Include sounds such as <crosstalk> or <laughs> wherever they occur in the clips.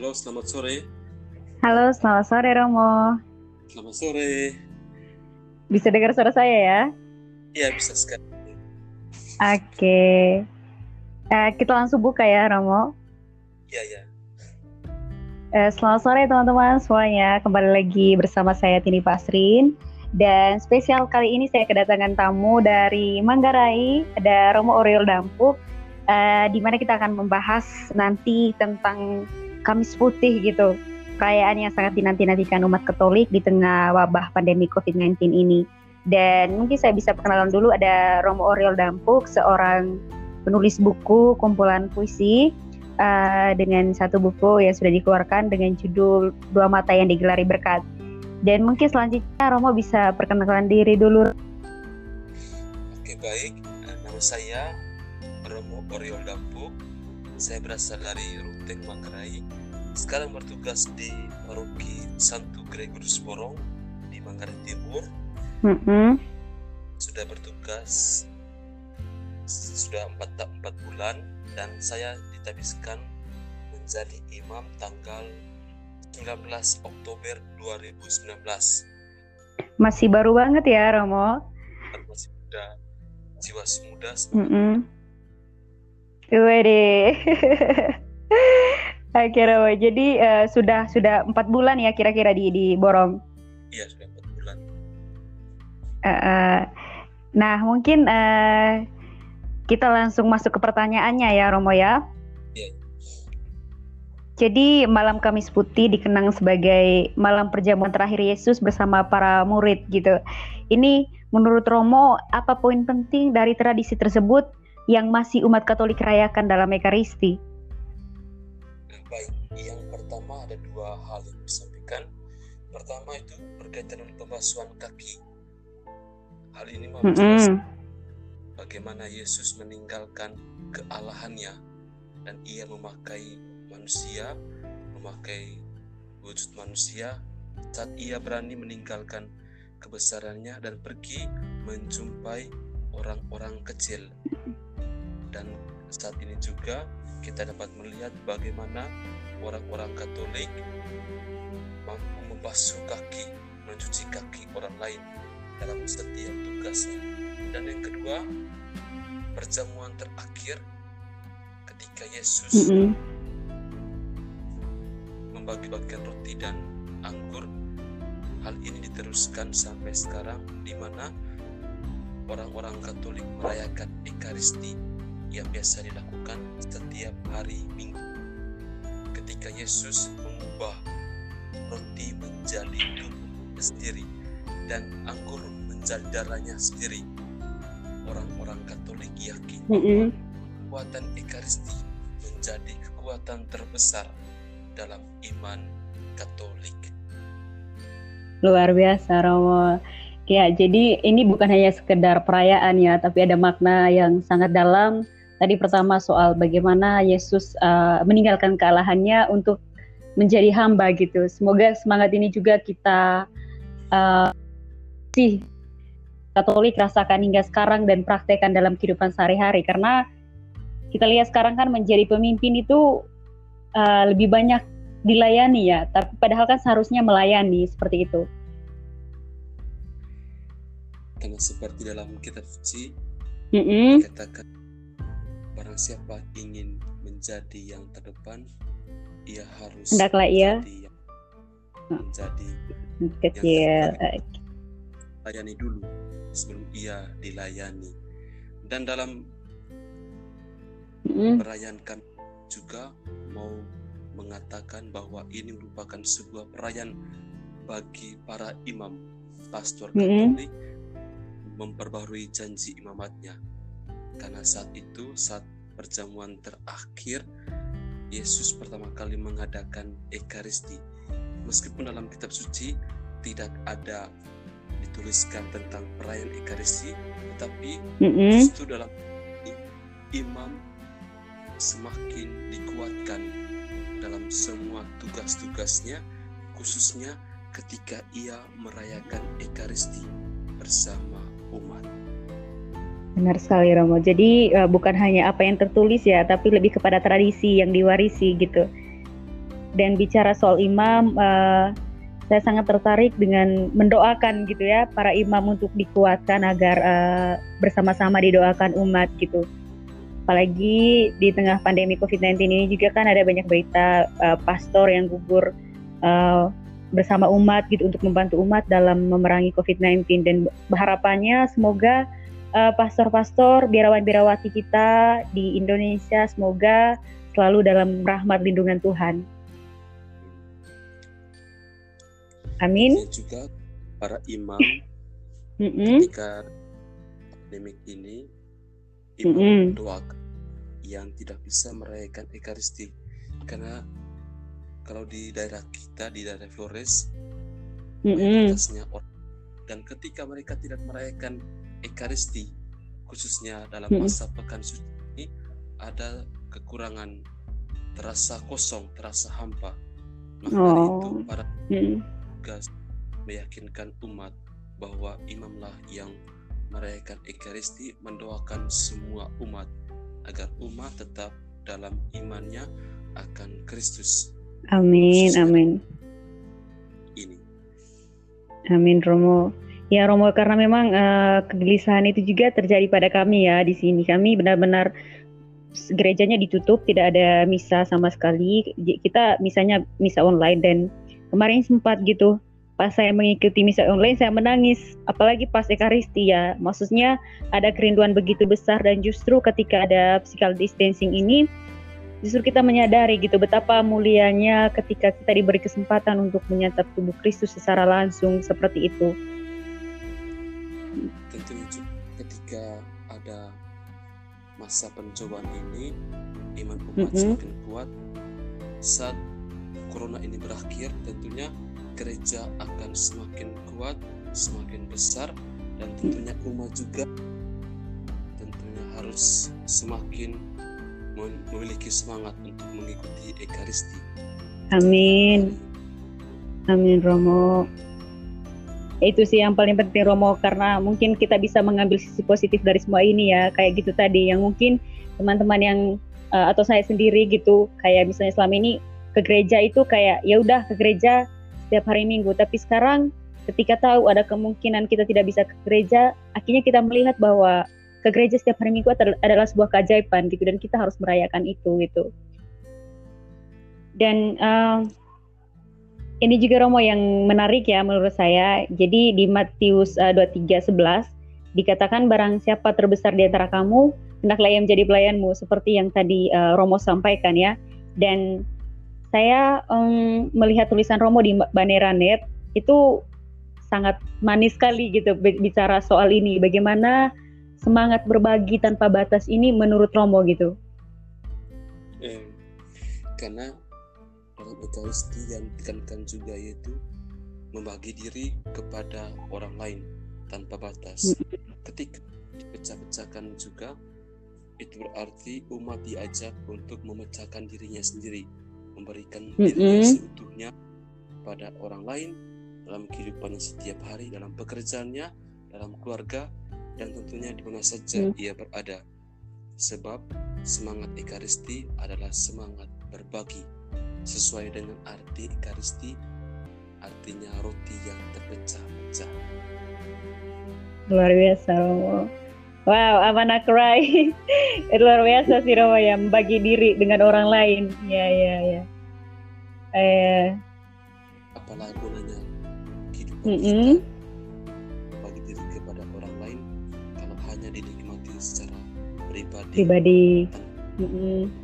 Halo, selamat sore. Halo, selamat sore Romo. Selamat sore. Bisa dengar suara saya ya? Iya, bisa sekali. Oke. Eh, kita langsung buka ya, Romo. Iya, iya. Eh, selamat sore teman-teman semuanya. Kembali lagi bersama saya Tini Pasrin. Dan spesial kali ini saya kedatangan tamu dari Manggarai, ada Romo Oriol Dampuk, eh, di mana kita akan membahas nanti tentang Kamis Putih gitu. Perayaan yang sangat dinanti-nantikan umat Katolik di tengah wabah pandemi COVID-19 ini. Dan mungkin saya bisa perkenalan dulu ada Romo Oriol Dampuk, seorang penulis buku kumpulan puisi uh, dengan satu buku yang sudah dikeluarkan dengan judul Dua Mata yang Digelari Berkat. Dan mungkin selanjutnya Romo bisa perkenalan diri dulu. Oke, baik. Nama saya Romo Oriol Dampuk saya berasal dari Ruteng Manggarai. Sekarang bertugas di Paroki Santo Gregorius Borong di Manggarai Timur. Mm -hmm. Sudah bertugas sudah empat, empat bulan dan saya ditabiskan menjadi imam tanggal 19 Oktober 2019. Masih baru banget ya Romo. Masih muda, jiwa muda. Mm -hmm Wede. <laughs> Akhirnya, jadi uh, sudah sudah empat bulan ya kira-kira di di Borong. Iya sudah empat bulan. Uh, uh, nah mungkin uh, kita langsung masuk ke pertanyaannya ya Romo ya. Iya. Jadi malam Kamis Putih dikenang sebagai malam perjamuan terakhir Yesus bersama para murid gitu. Ini menurut Romo apa poin penting dari tradisi tersebut yang masih umat Katolik rayakan dalam Ekaristi? Baik, yang pertama ada dua hal yang disampaikan. Pertama itu berkaitan dengan pembasuhan kaki. Hal ini mm -hmm. bagaimana Yesus meninggalkan kealahannya dan ia memakai manusia, memakai wujud manusia saat ia berani meninggalkan kebesarannya dan pergi menjumpai orang-orang kecil dan saat ini juga kita dapat melihat bagaimana orang-orang Katolik mampu membasuh kaki, mencuci kaki orang lain dalam setiap tugasnya. Dan yang kedua, perjamuan terakhir ketika Yesus mm -hmm. membagi-bagikan roti dan anggur. Hal ini diteruskan sampai sekarang di mana orang-orang Katolik merayakan Ekaristi yang biasa dilakukan setiap hari Minggu. Ketika Yesus mengubah roti menjadi tubuhnya sendiri dan anggur menjadi darahnya sendiri, orang-orang Katolik yakin bahwa kekuatan Ekaristi menjadi kekuatan terbesar dalam iman Katolik. Luar biasa, Romo. Ya, jadi ini bukan hanya sekedar perayaan ya, tapi ada makna yang sangat dalam Tadi pertama soal bagaimana Yesus uh, meninggalkan kealahannya untuk menjadi hamba gitu. Semoga semangat ini juga kita uh, sih Katolik rasakan hingga sekarang dan praktekkan dalam kehidupan sehari-hari karena kita lihat sekarang kan menjadi pemimpin itu uh, lebih banyak dilayani ya, tapi padahal kan seharusnya melayani seperti itu. Karena seperti dalam kitab suci mm -hmm. katakan Barang siapa ingin menjadi yang terdepan, ia harus Hendaklah ia menjadi, yang, menjadi kecil. Yang layani dulu sebelum ia dilayani. Dan dalam mm. perayaan kami juga mau mengatakan bahwa ini merupakan sebuah perayaan bagi para imam, pastor Katolik mm. memperbarui janji imamatnya karena saat itu saat perjamuan terakhir Yesus pertama kali mengadakan Ekaristi meskipun dalam kitab suci tidak ada dituliskan tentang perayaan Ekaristi tetapi mm-hmm. justru dalam imam semakin dikuatkan dalam semua tugas-tugasnya khususnya ketika ia merayakan Ekaristi bersama umat. Benar sekali Romo. Jadi uh, bukan hanya apa yang tertulis ya, tapi lebih kepada tradisi yang diwarisi gitu. dan bicara soal imam, uh, saya sangat tertarik dengan mendoakan gitu ya para imam untuk dikuatkan agar uh, bersama-sama didoakan umat gitu. Apalagi di tengah pandemi COVID-19 ini juga kan ada banyak berita uh, pastor yang gugur uh, bersama umat gitu untuk membantu umat dalam memerangi COVID-19 dan harapannya semoga uh, pastor-pastor biarawan-biarawati kita di Indonesia semoga selalu dalam rahmat lindungan Tuhan. Amin. juga para imam mm -mm. ketika pandemik ini imam mm -mm. yang tidak bisa merayakan ekaristi karena kalau di daerah kita di daerah Flores mm -mm. orang dan ketika mereka tidak merayakan ekaristi khususnya dalam masa pekan suci ini ada kekurangan terasa kosong terasa hampa maka oh. itu para tugas meyakinkan umat bahwa imamlah yang merayakan Ekaristi mendoakan semua umat agar umat tetap dalam imannya akan Kristus. Amin, amin. Ini. Amin Romo. Ya Romo karena memang uh, kegelisahan itu juga terjadi pada kami ya di sini. Kami benar-benar gerejanya ditutup, tidak ada misa sama sekali. Kita misalnya misa online dan kemarin sempat gitu pas saya mengikuti misa online saya menangis apalagi pas ekaristi ya maksudnya ada kerinduan begitu besar dan justru ketika ada physical distancing ini justru kita menyadari gitu betapa mulianya ketika kita diberi kesempatan untuk menyantap tubuh Kristus secara langsung seperti itu ada masa pencobaan ini iman umat mm -hmm. semakin kuat saat corona ini berakhir tentunya gereja akan semakin kuat, semakin besar dan tentunya umat juga tentunya harus semakin memiliki semangat untuk mengikuti ekaristi. Amin. Amin Romo. Itu sih yang paling penting Romo karena mungkin kita bisa mengambil sisi positif dari semua ini ya kayak gitu tadi yang mungkin teman-teman yang uh, atau saya sendiri gitu kayak misalnya selama ini ke gereja itu kayak ya udah ke gereja setiap hari Minggu. Tapi sekarang ketika tahu ada kemungkinan kita tidak bisa ke gereja, akhirnya kita melihat bahwa ke gereja setiap hari Minggu adalah sebuah keajaiban gitu dan kita harus merayakan itu gitu. Dan uh, ini juga Romo yang menarik ya menurut saya. Jadi di Matius uh, 23:11 dikatakan barang siapa terbesar di antara kamu hendaklah ia menjadi pelayanmu seperti yang tadi uh, Romo sampaikan ya. Dan saya um, melihat tulisan Romo di Baneranet itu sangat manis sekali gitu bicara soal ini. Bagaimana semangat berbagi tanpa batas ini menurut Romo gitu? Eh, karena Ekaristi yang ditekankan juga yaitu membagi diri kepada orang lain tanpa batas. Ketika dipecah-pecahkan juga itu berarti umat diajak untuk memecahkan dirinya sendiri memberikan dirinya seutuhnya pada orang lain dalam kehidupannya setiap hari, dalam pekerjaannya, dalam keluarga, dan tentunya di mana saja mm. ia berada. Sebab semangat Ekaristi adalah semangat berbagi. Sesuai dengan arti Ekaristi, artinya roti yang terpecah-pecah. Luar biasa, Romo. Wow, Amana Cry. <laughs> Luar biasa sih Romo ya, bagi diri dengan orang lain. Ya, ya, ya. Eh. Apalah gunanya kehidupan mm -hmm. kita bagi diri kepada orang lain kalau hanya dinikmati secara pribadi. Pribadi. Mm -hmm.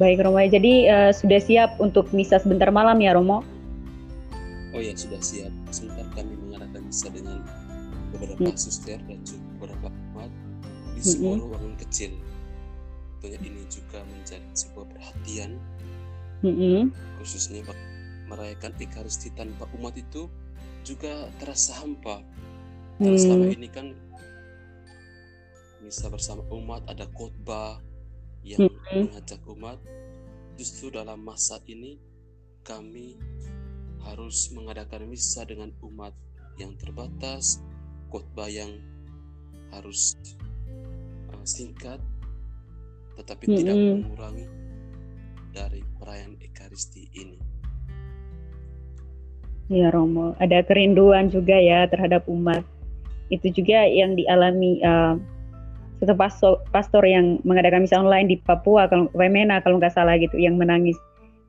Baik Romo, jadi uh, sudah siap untuk misa sebentar malam ya Romo? Oh ya sudah siap. Sebentar kami mengadakan misa dengan beberapa hmm. suster dan juga beberapa umat di sebuah hmm. ruangan kecil. Tentunya ini juga menjadi sebuah perhatian, hmm. khususnya merayakan Ekaristi tanpa umat itu juga terasa hampa. Karena selama ini kan misa bersama umat ada khotbah, yang mm-hmm. mengajak umat justru dalam masa ini kami harus mengadakan misa dengan umat yang terbatas khotbah yang harus uh, singkat, tetapi mm -hmm. tidak mengurangi dari perayaan Ekaristi ini. Ya Romo, ada kerinduan juga ya terhadap umat. Itu juga yang dialami uh, satu pastor, pastor yang mengadakan misa online di Papua, kalau Wemena kalau nggak salah gitu, yang menangis.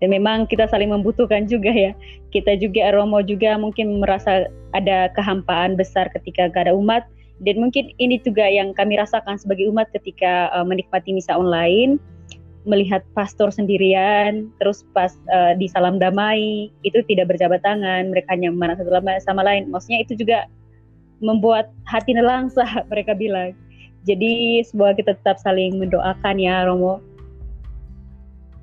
Dan memang kita saling membutuhkan juga ya. Kita juga Romo juga mungkin merasa ada kehampaan besar ketika gak ada umat. Dan mungkin ini juga yang kami rasakan sebagai umat ketika uh, menikmati misa online melihat pastor sendirian, terus pas uh, di salam damai itu tidak berjabat tangan, mereka hanya memandang satu sama lain. Maksudnya itu juga membuat hati nelangsa <laughs> mereka bilang. Jadi semoga kita tetap saling mendoakan ya Romo.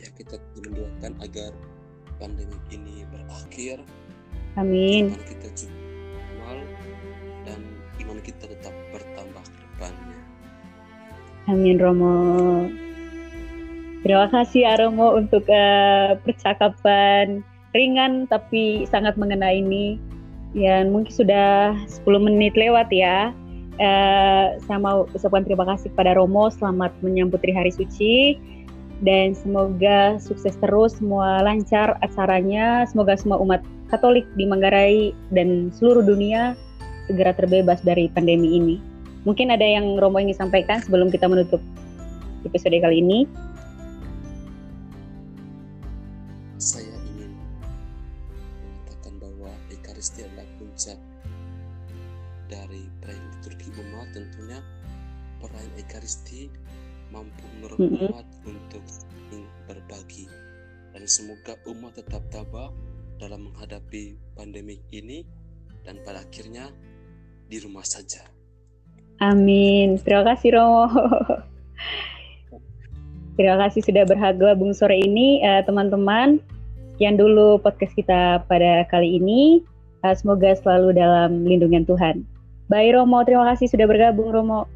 Ya kita mendoakan agar pandemi ini berakhir. Amin. Iman kita juga dan iman kita tetap bertambah ke depannya. Amin Romo. Terima kasih Aromo untuk uh, percakapan ringan tapi sangat mengena ini. Ya mungkin sudah 10 menit lewat ya. Uh, saya mau ucapkan terima kasih kepada Romo selamat menyambut Hari Suci dan semoga sukses terus semua lancar acaranya. Semoga semua umat Katolik di Manggarai dan seluruh dunia segera terbebas dari pandemi ini. Mungkin ada yang Romo ingin sampaikan sebelum kita menutup episode kali ini. Ekaristi mampu menolong mm -hmm. umat untuk berbagi dan semoga umat tetap tabah dalam menghadapi pandemi ini dan pada akhirnya di rumah saja. Amin. Terima kasih Romo. Terima kasih sudah bergabung sore ini eh, teman-teman. Sekian dulu podcast kita pada kali ini. Eh, semoga selalu dalam lindungan Tuhan. Baik Romo, terima kasih sudah bergabung Romo.